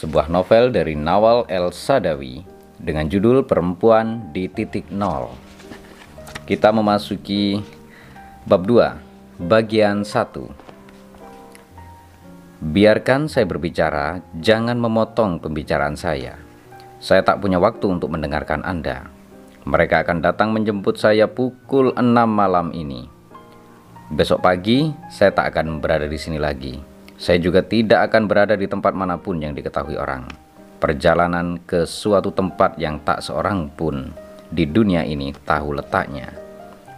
Sebuah novel dari Nawal El Sadawi dengan judul Perempuan di Titik Nol. Kita memasuki bab 2, bagian 1. Biarkan saya berbicara, jangan memotong pembicaraan saya. Saya tak punya waktu untuk mendengarkan Anda. Mereka akan datang menjemput saya pukul 6 malam ini. Besok pagi, saya tak akan berada di sini lagi. Saya juga tidak akan berada di tempat mana pun yang diketahui orang. Perjalanan ke suatu tempat yang tak seorang pun di dunia ini tahu letaknya.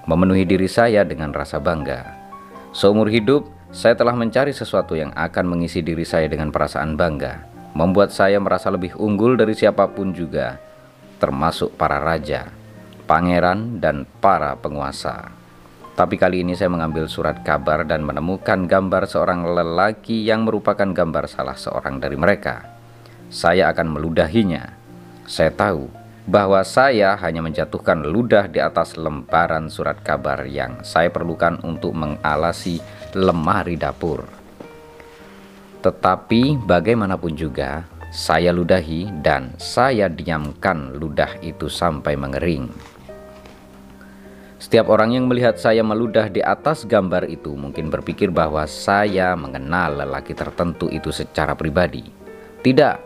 Memenuhi diri saya dengan rasa bangga. Seumur hidup, saya telah mencari sesuatu yang akan mengisi diri saya dengan perasaan bangga. Membuat saya merasa lebih unggul dari siapa pun juga, termasuk para raja, pangeran, dan para penguasa. Tapi kali ini saya mengambil surat kabar dan menemukan gambar seorang lelaki yang merupakan gambar salah seorang dari mereka. Saya akan meludahinya. Saya tahu bahwa saya hanya menjatuhkan ludah di atas lembaran surat kabar yang saya perlukan untuk mengalasi lemari dapur. Tetapi bagaimanapun juga, saya ludahi dan saya diamkan ludah itu sampai mengering. Setiap orang yang melihat saya meludah di atas gambar itu mungkin berpikir bahwa saya mengenal lelaki tertentu itu secara pribadi. Tidak,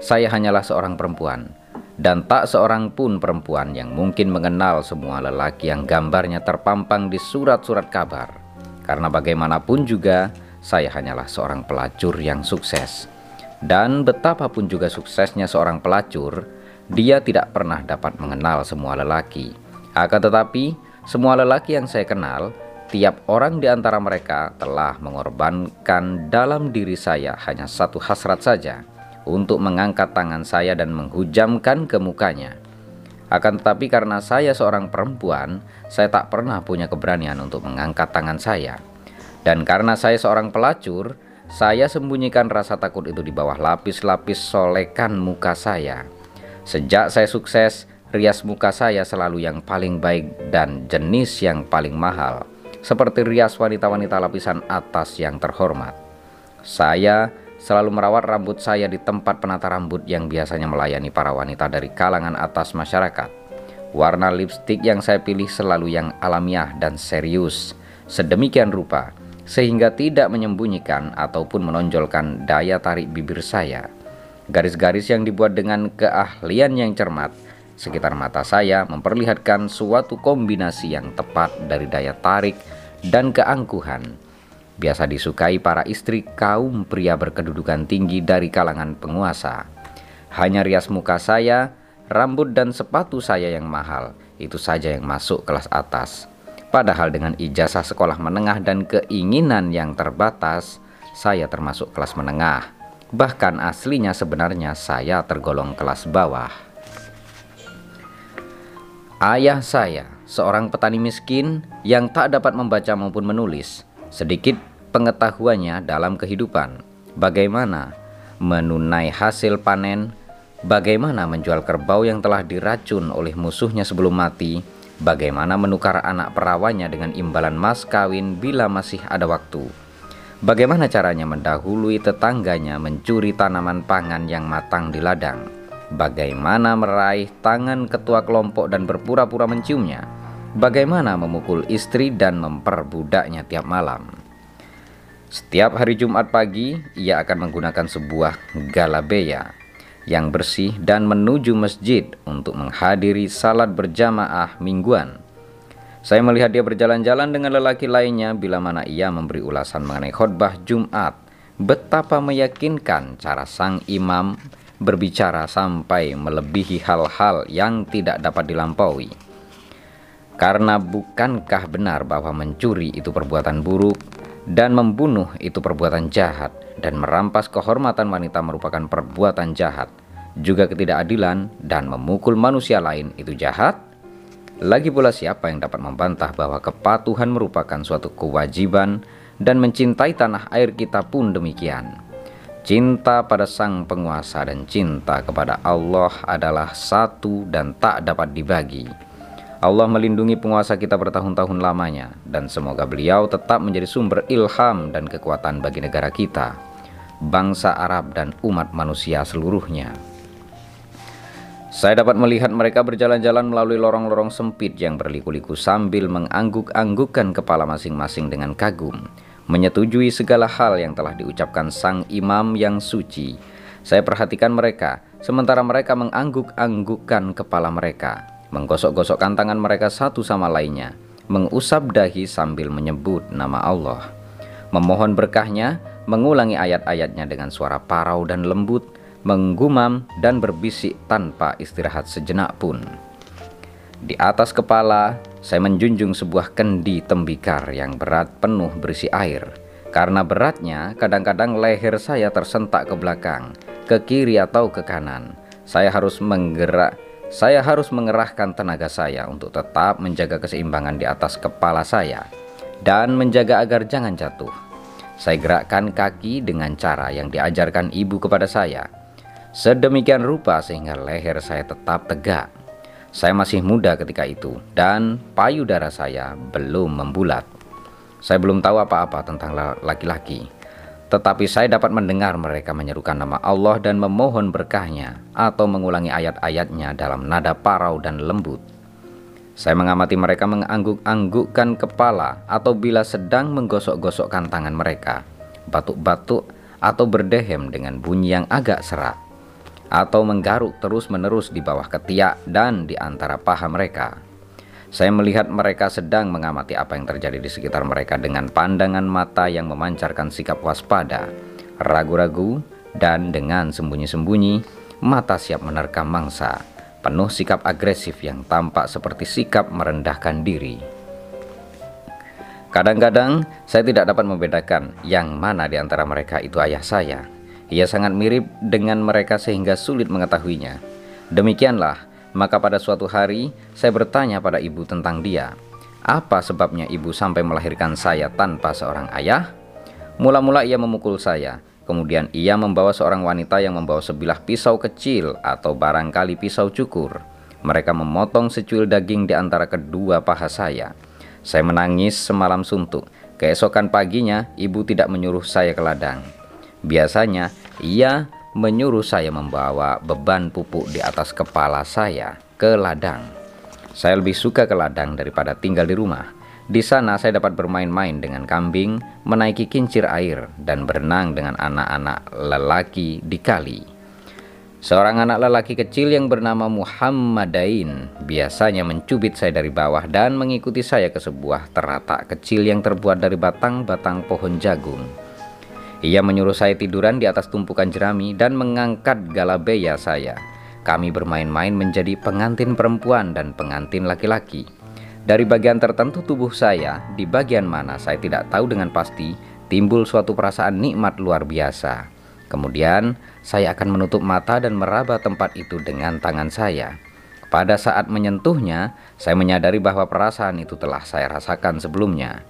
saya hanyalah seorang perempuan, dan tak seorang pun perempuan yang mungkin mengenal semua lelaki yang gambarnya terpampang di surat-surat kabar. Karena bagaimanapun juga, saya hanyalah seorang pelacur yang sukses. Dan betapapun juga suksesnya seorang pelacur, dia tidak pernah dapat mengenal semua lelaki. Akan tetapi, semua lelaki yang saya kenal, tiap orang di antara mereka telah mengorbankan dalam diri saya hanya satu hasrat saja untuk mengangkat tangan saya dan menghujamkan ke mukanya. Akan tetapi karena saya seorang perempuan, saya tak pernah punya keberanian untuk mengangkat tangan saya. Dan karena saya seorang pelacur, saya sembunyikan rasa takut itu di bawah lapis-lapis solekan muka saya. Sejak saya sukses, rias muka saya selalu yang paling baik dan jenis yang paling mahal, seperti rias wanita-wanita lapisan atas yang terhormat. Saya selalu merawat rambut saya di tempat penata rambut yang biasanya melayani para wanita dari kalangan atas masyarakat. Warna lipstik yang saya pilih selalu yang alamiah dan serius, sedemikian rupa sehingga tidak menyembunyikan ataupun menonjolkan daya tarik bibir saya. Garis-garis yang dibuat dengan keahlian yang cermat sekitar mata saya memperlihatkan suatu kombinasi yang tepat dari daya tarik dan keangkuhan. Biasa disukai para istri kaum pria berkedudukan tinggi dari kalangan penguasa. Hanya rias muka saya, rambut dan sepatu saya yang mahal, itu saja yang masuk kelas atas. Padahal dengan ijazah sekolah menengah dan keinginan yang terbatas, saya termasuk kelas menengah. Bahkan aslinya sebenarnya saya tergolong kelas bawah. Ayah saya, seorang petani miskin yang tak dapat membaca maupun menulis, sedikit pengetahuannya dalam kehidupan. Bagaimana menunai hasil panen, bagaimana menjual kerbau yang telah diracun oleh musuhnya sebelum mati, bagaimana menukar anak perawannya dengan imbalan mas kawin bila masih ada waktu. Bagaimana caranya mendahului tetangganya mencuri tanaman pangan yang matang di ladang bagaimana meraih tangan ketua kelompok dan berpura-pura menciumnya, bagaimana memukul istri dan memperbudaknya tiap malam. Setiap hari Jumat pagi, ia akan menggunakan sebuah galabeya yang bersih dan menuju masjid untuk menghadiri salat berjamaah mingguan. Saya melihat dia berjalan-jalan dengan lelaki lainnya bila mana ia memberi ulasan mengenai khutbah Jumat. Betapa meyakinkan cara sang imam berbicara sampai melebihi hal-hal yang tidak dapat dilampaui. Karena bukankah benar bahwa mencuri itu perbuatan buruk dan membunuh itu perbuatan jahat dan merampas kehormatan wanita merupakan perbuatan jahat juga ketidakadilan dan memukul manusia lain itu jahat lagi pula siapa yang dapat membantah bahwa kepatuhan merupakan suatu kewajiban dan mencintai tanah air kita pun demikian cinta pada sang penguasa dan cinta kepada Allah adalah satu dan tak dapat dibagi Allah melindungi penguasa kita bertahun-tahun lamanya dan semoga beliau tetap menjadi sumber ilham dan kekuatan bagi negara kita, bangsa Arab dan umat manusia seluruhnya. Saya dapat melihat mereka berjalan-jalan melalui lorong-lorong sempit yang berliku-liku sambil mengangguk-anggukkan kepala masing-masing dengan kagum, menyetujui segala hal yang telah diucapkan sang imam yang suci. Saya perhatikan mereka, sementara mereka mengangguk-anggukkan kepala mereka, menggosok-gosokkan tangan mereka satu sama lainnya, mengusap dahi sambil menyebut nama Allah, memohon berkahnya, mengulangi ayat-ayatnya dengan suara parau dan lembut, menggumam dan berbisik tanpa istirahat sejenak pun. Di atas kepala, saya menjunjung sebuah kendi tembikar yang berat penuh berisi air. Karena beratnya, kadang-kadang leher saya tersentak ke belakang, ke kiri atau ke kanan. Saya harus menggerak saya harus mengerahkan tenaga saya untuk tetap menjaga keseimbangan di atas kepala saya dan menjaga agar jangan jatuh. Saya gerakkan kaki dengan cara yang diajarkan ibu kepada saya. Sedemikian rupa sehingga leher saya tetap tegak. Saya masih muda ketika itu dan payudara saya belum membulat. Saya belum tahu apa-apa tentang laki-laki tetapi saya dapat mendengar mereka menyerukan nama Allah dan memohon berkahnya atau mengulangi ayat-ayatnya dalam nada parau dan lembut. Saya mengamati mereka mengangguk-anggukkan kepala atau bila sedang menggosok-gosokkan tangan mereka, batuk-batuk atau berdehem dengan bunyi yang agak serak, atau menggaruk terus-menerus di bawah ketiak dan di antara paha mereka. Saya melihat mereka sedang mengamati apa yang terjadi di sekitar mereka dengan pandangan mata yang memancarkan sikap waspada, ragu-ragu, dan dengan sembunyi-sembunyi, mata siap menerkam mangsa, penuh sikap agresif yang tampak seperti sikap merendahkan diri. Kadang-kadang saya tidak dapat membedakan yang mana di antara mereka itu ayah saya. Ia sangat mirip dengan mereka sehingga sulit mengetahuinya. Demikianlah maka pada suatu hari saya bertanya pada ibu tentang dia. Apa sebabnya ibu sampai melahirkan saya tanpa seorang ayah? Mula-mula ia memukul saya. Kemudian ia membawa seorang wanita yang membawa sebilah pisau kecil atau barangkali pisau cukur. Mereka memotong secuil daging di antara kedua paha saya. Saya menangis semalam suntuk. Keesokan paginya, ibu tidak menyuruh saya ke ladang. Biasanya, ia menyuruh saya membawa beban pupuk di atas kepala saya ke ladang. Saya lebih suka ke ladang daripada tinggal di rumah. Di sana saya dapat bermain-main dengan kambing, menaiki kincir air, dan berenang dengan anak-anak lelaki di kali. Seorang anak lelaki kecil yang bernama Muhammadain biasanya mencubit saya dari bawah dan mengikuti saya ke sebuah teratak kecil yang terbuat dari batang-batang pohon jagung. Ia menyuruh saya tiduran di atas tumpukan jerami dan mengangkat galabeya saya. Kami bermain-main menjadi pengantin perempuan dan pengantin laki-laki. Dari bagian tertentu tubuh saya, di bagian mana saya tidak tahu dengan pasti, timbul suatu perasaan nikmat luar biasa. Kemudian, saya akan menutup mata dan meraba tempat itu dengan tangan saya. Pada saat menyentuhnya, saya menyadari bahwa perasaan itu telah saya rasakan sebelumnya.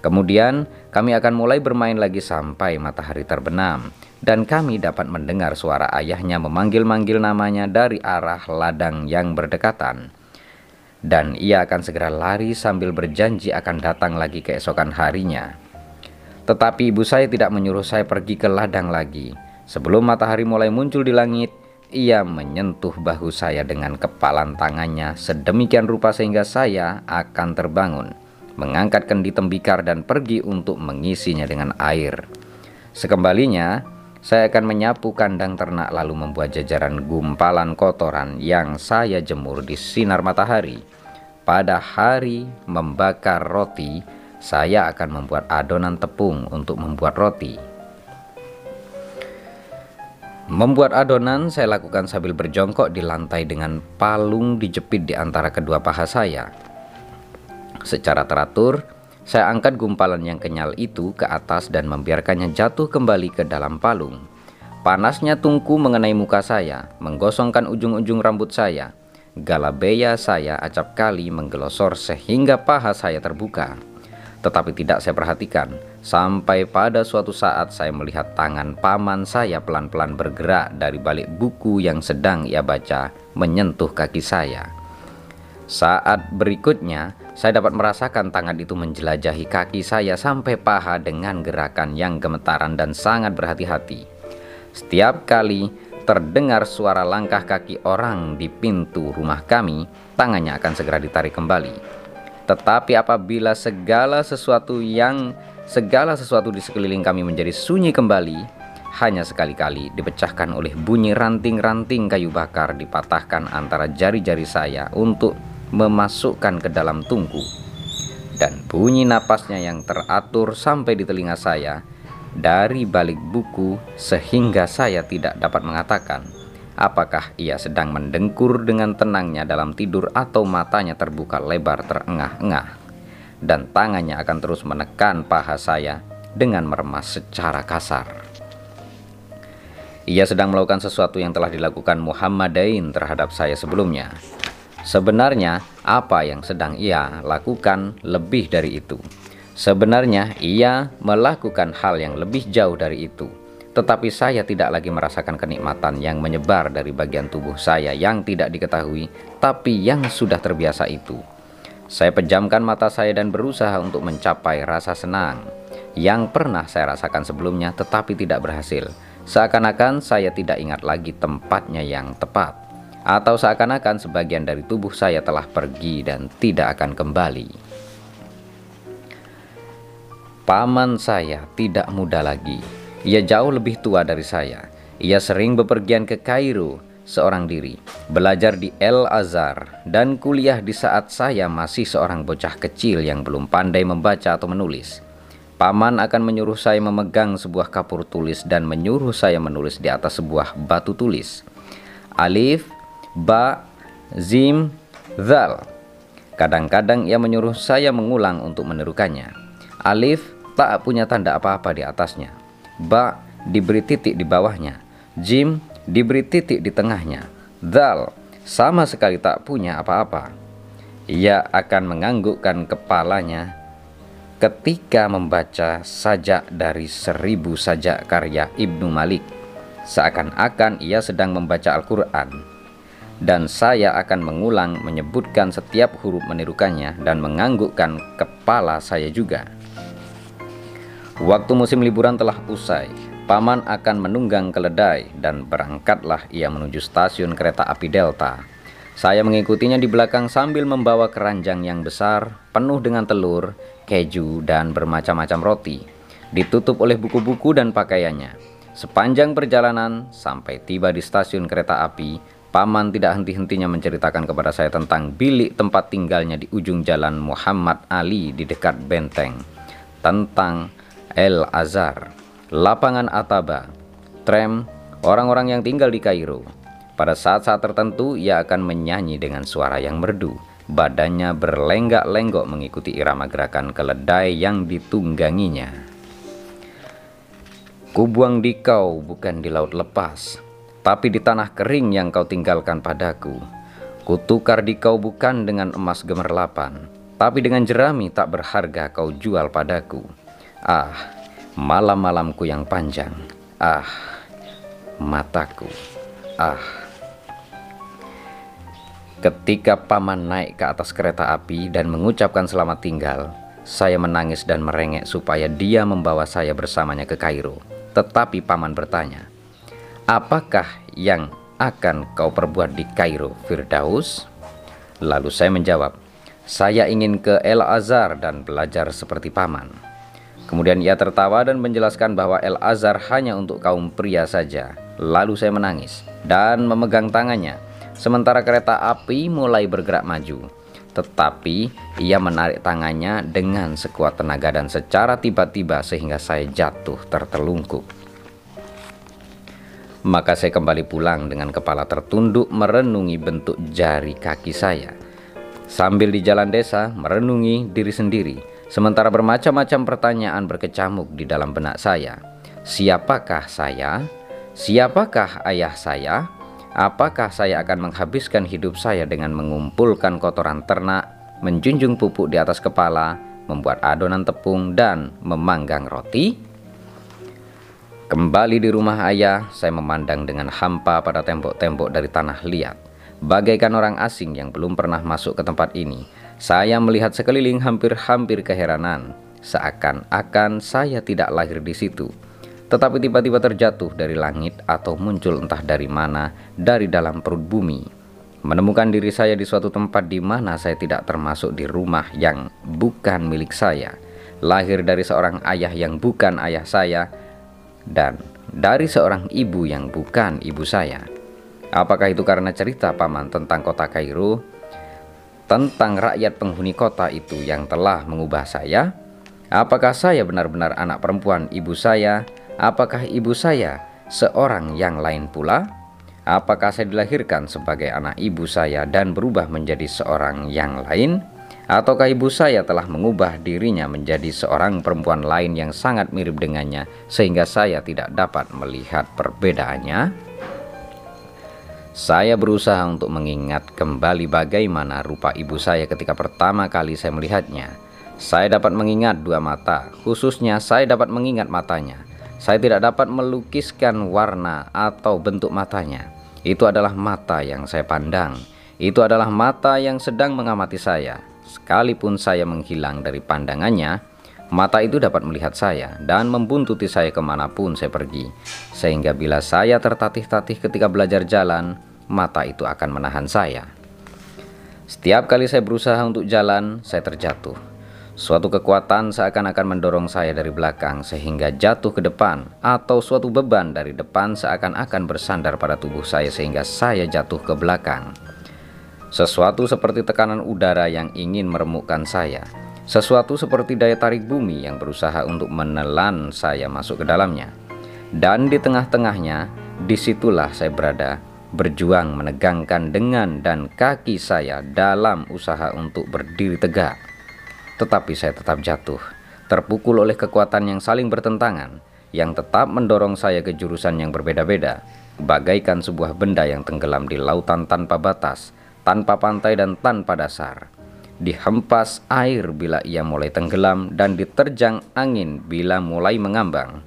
Kemudian kami akan mulai bermain lagi sampai matahari terbenam dan kami dapat mendengar suara ayahnya memanggil-manggil namanya dari arah ladang yang berdekatan. Dan ia akan segera lari sambil berjanji akan datang lagi keesokan harinya. Tetapi ibu saya tidak menyuruh saya pergi ke ladang lagi. Sebelum matahari mulai muncul di langit, ia menyentuh bahu saya dengan kepalan tangannya sedemikian rupa sehingga saya akan terbangun mengangkat kendi tembikar dan pergi untuk mengisinya dengan air. Sekembalinya, saya akan menyapu kandang ternak lalu membuat jajaran gumpalan kotoran yang saya jemur di sinar matahari. Pada hari membakar roti, saya akan membuat adonan tepung untuk membuat roti. Membuat adonan saya lakukan sambil berjongkok di lantai dengan palung dijepit di antara kedua paha saya. Secara teratur, saya angkat gumpalan yang kenyal itu ke atas dan membiarkannya jatuh kembali ke dalam palung. Panasnya tungku mengenai muka saya, menggosongkan ujung-ujung rambut saya. Galabeya saya acap kali menggelosor sehingga paha saya terbuka. Tetapi tidak saya perhatikan, sampai pada suatu saat saya melihat tangan paman saya pelan-pelan bergerak dari balik buku yang sedang ia baca menyentuh kaki saya. Saat berikutnya, saya dapat merasakan tangan itu menjelajahi kaki saya sampai paha dengan gerakan yang gemetaran dan sangat berhati-hati. Setiap kali terdengar suara langkah kaki orang di pintu rumah kami, tangannya akan segera ditarik kembali. Tetapi apabila segala sesuatu yang segala sesuatu di sekeliling kami menjadi sunyi kembali, hanya sekali-kali dipecahkan oleh bunyi ranting-ranting kayu bakar dipatahkan antara jari-jari saya untuk memasukkan ke dalam tungku dan bunyi napasnya yang teratur sampai di telinga saya dari balik buku sehingga saya tidak dapat mengatakan apakah ia sedang mendengkur dengan tenangnya dalam tidur atau matanya terbuka lebar terengah-engah dan tangannya akan terus menekan paha saya dengan meremas secara kasar. Ia sedang melakukan sesuatu yang telah dilakukan Muhammadain terhadap saya sebelumnya. Sebenarnya, apa yang sedang ia lakukan lebih dari itu. Sebenarnya, ia melakukan hal yang lebih jauh dari itu, tetapi saya tidak lagi merasakan kenikmatan yang menyebar dari bagian tubuh saya yang tidak diketahui, tapi yang sudah terbiasa itu. Saya pejamkan mata saya dan berusaha untuk mencapai rasa senang yang pernah saya rasakan sebelumnya, tetapi tidak berhasil. Seakan-akan saya tidak ingat lagi tempatnya yang tepat atau seakan-akan sebagian dari tubuh saya telah pergi dan tidak akan kembali. Paman saya tidak muda lagi. Ia jauh lebih tua dari saya. Ia sering bepergian ke Kairo seorang diri, belajar di El Azhar, dan kuliah di saat saya masih seorang bocah kecil yang belum pandai membaca atau menulis. Paman akan menyuruh saya memegang sebuah kapur tulis dan menyuruh saya menulis di atas sebuah batu tulis. Alif, ba, zim, zal. Kadang-kadang ia menyuruh saya mengulang untuk menirukannya. Alif tak punya tanda apa-apa di atasnya. Ba diberi titik di bawahnya. Jim diberi titik di tengahnya. Zal sama sekali tak punya apa-apa. Ia akan menganggukkan kepalanya ketika membaca sajak dari seribu sajak karya Ibnu Malik. Seakan-akan ia sedang membaca Al-Quran dan saya akan mengulang menyebutkan setiap huruf menirukannya dan menganggukkan kepala saya juga. Waktu musim liburan telah usai, paman akan menunggang keledai dan berangkatlah ia menuju stasiun kereta api Delta. Saya mengikutinya di belakang sambil membawa keranjang yang besar penuh dengan telur, keju, dan bermacam-macam roti, ditutup oleh buku-buku dan pakaiannya. Sepanjang perjalanan sampai tiba di stasiun kereta api, Paman tidak henti-hentinya menceritakan kepada saya tentang bilik tempat tinggalnya di ujung jalan Muhammad Ali di dekat benteng, tentang El Azhar, lapangan Ataba, tram, orang-orang yang tinggal di Kairo. Pada saat-saat tertentu ia akan menyanyi dengan suara yang merdu, badannya berlenggak-lenggok mengikuti irama gerakan keledai yang ditungganginya. Kubuang di kau bukan di laut lepas, tapi di tanah kering yang kau tinggalkan padaku. Kutukar di kau bukan dengan emas gemerlapan, tapi dengan jerami tak berharga kau jual padaku. Ah, malam-malamku yang panjang. Ah, mataku. Ah. Ketika paman naik ke atas kereta api dan mengucapkan selamat tinggal, saya menangis dan merengek supaya dia membawa saya bersamanya ke Kairo. Tetapi paman bertanya, Apakah yang akan kau perbuat di Kairo, Firdaus? Lalu saya menjawab, Saya ingin ke El Azhar dan belajar seperti paman. Kemudian ia tertawa dan menjelaskan bahwa El Azhar hanya untuk kaum pria saja. Lalu saya menangis dan memegang tangannya. Sementara kereta api mulai bergerak maju. Tetapi ia menarik tangannya dengan sekuat tenaga dan secara tiba-tiba sehingga saya jatuh tertelungkup. Maka saya kembali pulang dengan kepala tertunduk merenungi bentuk jari kaki saya. Sambil di jalan desa merenungi diri sendiri, sementara bermacam-macam pertanyaan berkecamuk di dalam benak saya. Siapakah saya? Siapakah ayah saya? Apakah saya akan menghabiskan hidup saya dengan mengumpulkan kotoran ternak, menjunjung pupuk di atas kepala, membuat adonan tepung, dan memanggang roti? Kembali di rumah ayah, saya memandang dengan hampa pada tembok-tembok dari tanah liat. Bagaikan orang asing yang belum pernah masuk ke tempat ini, saya melihat sekeliling hampir-hampir keheranan, seakan-akan saya tidak lahir di situ. Tetapi tiba-tiba terjatuh dari langit atau muncul entah dari mana, dari dalam perut bumi. Menemukan diri saya di suatu tempat di mana saya tidak termasuk di rumah yang bukan milik saya. Lahir dari seorang ayah yang bukan ayah saya, dan dari seorang ibu yang bukan ibu saya. Apakah itu karena cerita paman tentang kota Kairo, tentang rakyat penghuni kota itu yang telah mengubah saya? Apakah saya benar-benar anak perempuan ibu saya? Apakah ibu saya seorang yang lain pula? Apakah saya dilahirkan sebagai anak ibu saya dan berubah menjadi seorang yang lain? Ataukah ibu saya telah mengubah dirinya menjadi seorang perempuan lain yang sangat mirip dengannya sehingga saya tidak dapat melihat perbedaannya? Saya berusaha untuk mengingat kembali bagaimana rupa ibu saya ketika pertama kali saya melihatnya. Saya dapat mengingat dua mata, khususnya saya dapat mengingat matanya. Saya tidak dapat melukiskan warna atau bentuk matanya. Itu adalah mata yang saya pandang. Itu adalah mata yang sedang mengamati saya Sekalipun saya menghilang dari pandangannya, mata itu dapat melihat saya dan membuntuti saya ke mana pun saya pergi. Sehingga bila saya tertatih-tatih ketika belajar jalan, mata itu akan menahan saya. Setiap kali saya berusaha untuk jalan, saya terjatuh. Suatu kekuatan seakan-akan mendorong saya dari belakang sehingga jatuh ke depan atau suatu beban dari depan seakan-akan bersandar pada tubuh saya sehingga saya jatuh ke belakang. Sesuatu seperti tekanan udara yang ingin meremukkan saya. Sesuatu seperti daya tarik bumi yang berusaha untuk menelan saya masuk ke dalamnya. Dan di tengah-tengahnya, di situlah saya berada, berjuang menegangkan dengan dan kaki saya dalam usaha untuk berdiri tegak. Tetapi saya tetap jatuh, terpukul oleh kekuatan yang saling bertentangan, yang tetap mendorong saya ke jurusan yang berbeda-beda, bagaikan sebuah benda yang tenggelam di lautan tanpa batas, tanpa pantai dan tanpa dasar. Dihempas air bila ia mulai tenggelam dan diterjang angin bila mulai mengambang.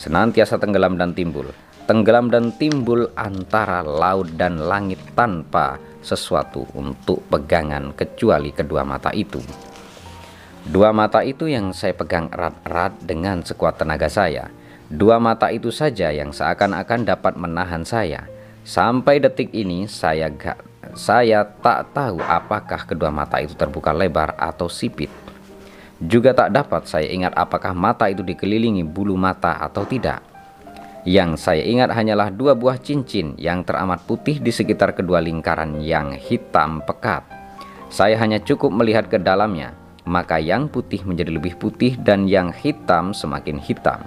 Senantiasa tenggelam dan timbul, tenggelam dan timbul antara laut dan langit tanpa sesuatu untuk pegangan kecuali kedua mata itu. Dua mata itu yang saya pegang erat-erat dengan sekuat tenaga saya. Dua mata itu saja yang seakan-akan dapat menahan saya. Sampai detik ini saya gak saya tak tahu apakah kedua mata itu terbuka lebar atau sipit. Juga tak dapat saya ingat apakah mata itu dikelilingi bulu mata atau tidak. Yang saya ingat hanyalah dua buah cincin yang teramat putih di sekitar kedua lingkaran yang hitam pekat. Saya hanya cukup melihat ke dalamnya, maka yang putih menjadi lebih putih dan yang hitam semakin hitam.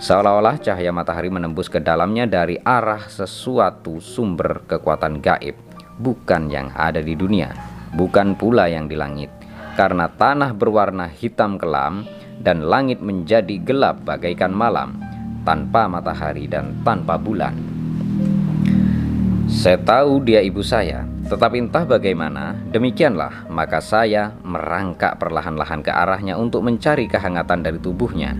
Seolah-olah cahaya matahari menembus ke dalamnya dari arah sesuatu sumber kekuatan gaib bukan yang ada di dunia, bukan pula yang di langit, karena tanah berwarna hitam kelam dan langit menjadi gelap bagaikan malam, tanpa matahari dan tanpa bulan. Saya tahu dia ibu saya, tetapi entah bagaimana, demikianlah maka saya merangkak perlahan-lahan ke arahnya untuk mencari kehangatan dari tubuhnya.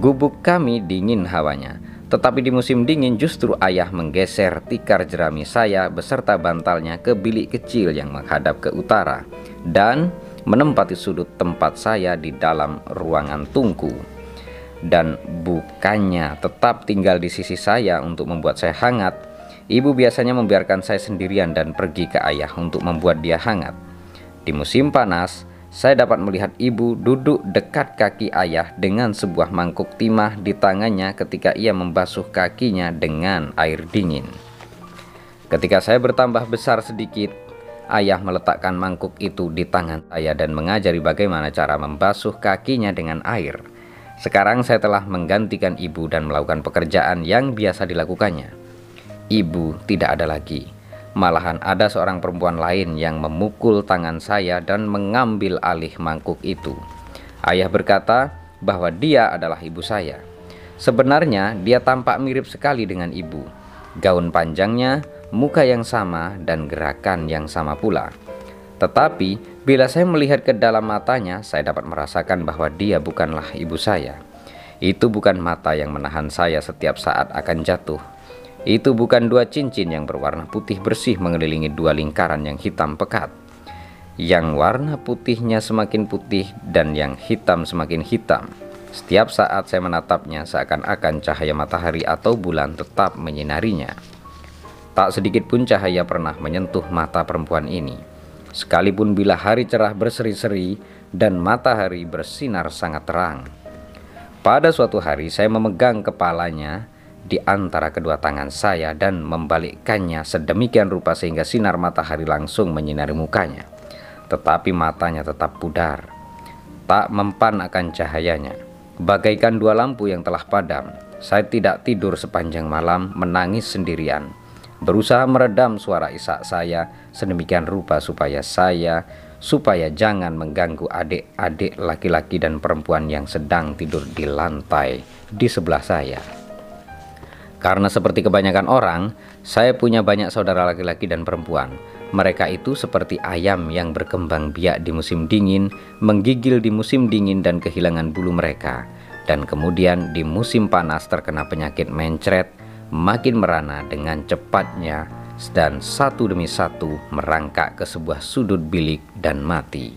Gubuk kami dingin hawanya, tetapi di musim dingin justru ayah menggeser tikar jerami saya beserta bantalnya ke bilik kecil yang menghadap ke utara dan menempati sudut tempat saya di dalam ruangan tungku. Dan bukannya tetap tinggal di sisi saya untuk membuat saya hangat, ibu biasanya membiarkan saya sendirian dan pergi ke ayah untuk membuat dia hangat. Di musim panas, saya dapat melihat ibu duduk dekat kaki ayah dengan sebuah mangkuk timah di tangannya ketika ia membasuh kakinya dengan air dingin. Ketika saya bertambah besar sedikit, ayah meletakkan mangkuk itu di tangan saya dan mengajari bagaimana cara membasuh kakinya dengan air. Sekarang saya telah menggantikan ibu dan melakukan pekerjaan yang biasa dilakukannya. Ibu tidak ada lagi Malahan ada seorang perempuan lain yang memukul tangan saya dan mengambil alih mangkuk itu. Ayah berkata bahwa dia adalah ibu saya. Sebenarnya dia tampak mirip sekali dengan ibu. Gaun panjangnya, muka yang sama, dan gerakan yang sama pula. Tetapi bila saya melihat ke dalam matanya, saya dapat merasakan bahwa dia bukanlah ibu saya. Itu bukan mata yang menahan saya setiap saat akan jatuh itu bukan dua cincin yang berwarna putih bersih mengelilingi dua lingkaran yang hitam pekat. Yang warna putihnya semakin putih dan yang hitam semakin hitam. Setiap saat saya menatapnya seakan-akan cahaya matahari atau bulan tetap menyinarinya. Tak sedikit pun cahaya pernah menyentuh mata perempuan ini. Sekalipun bila hari cerah berseri-seri dan matahari bersinar sangat terang. Pada suatu hari saya memegang kepalanya di antara kedua tangan saya dan membalikkannya sedemikian rupa sehingga sinar matahari langsung menyinari mukanya. Tetapi matanya tetap pudar, tak mempan akan cahayanya. Bagaikan dua lampu yang telah padam, saya tidak tidur sepanjang malam menangis sendirian. Berusaha meredam suara isak saya sedemikian rupa supaya saya supaya jangan mengganggu adik-adik laki-laki dan perempuan yang sedang tidur di lantai di sebelah saya. Karena seperti kebanyakan orang, saya punya banyak saudara laki-laki dan perempuan. Mereka itu seperti ayam yang berkembang biak di musim dingin, menggigil di musim dingin dan kehilangan bulu mereka. Dan kemudian di musim panas terkena penyakit mencret, makin merana dengan cepatnya dan satu demi satu merangkak ke sebuah sudut bilik dan mati.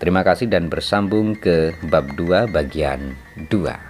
Terima kasih dan bersambung ke bab 2 bagian 2.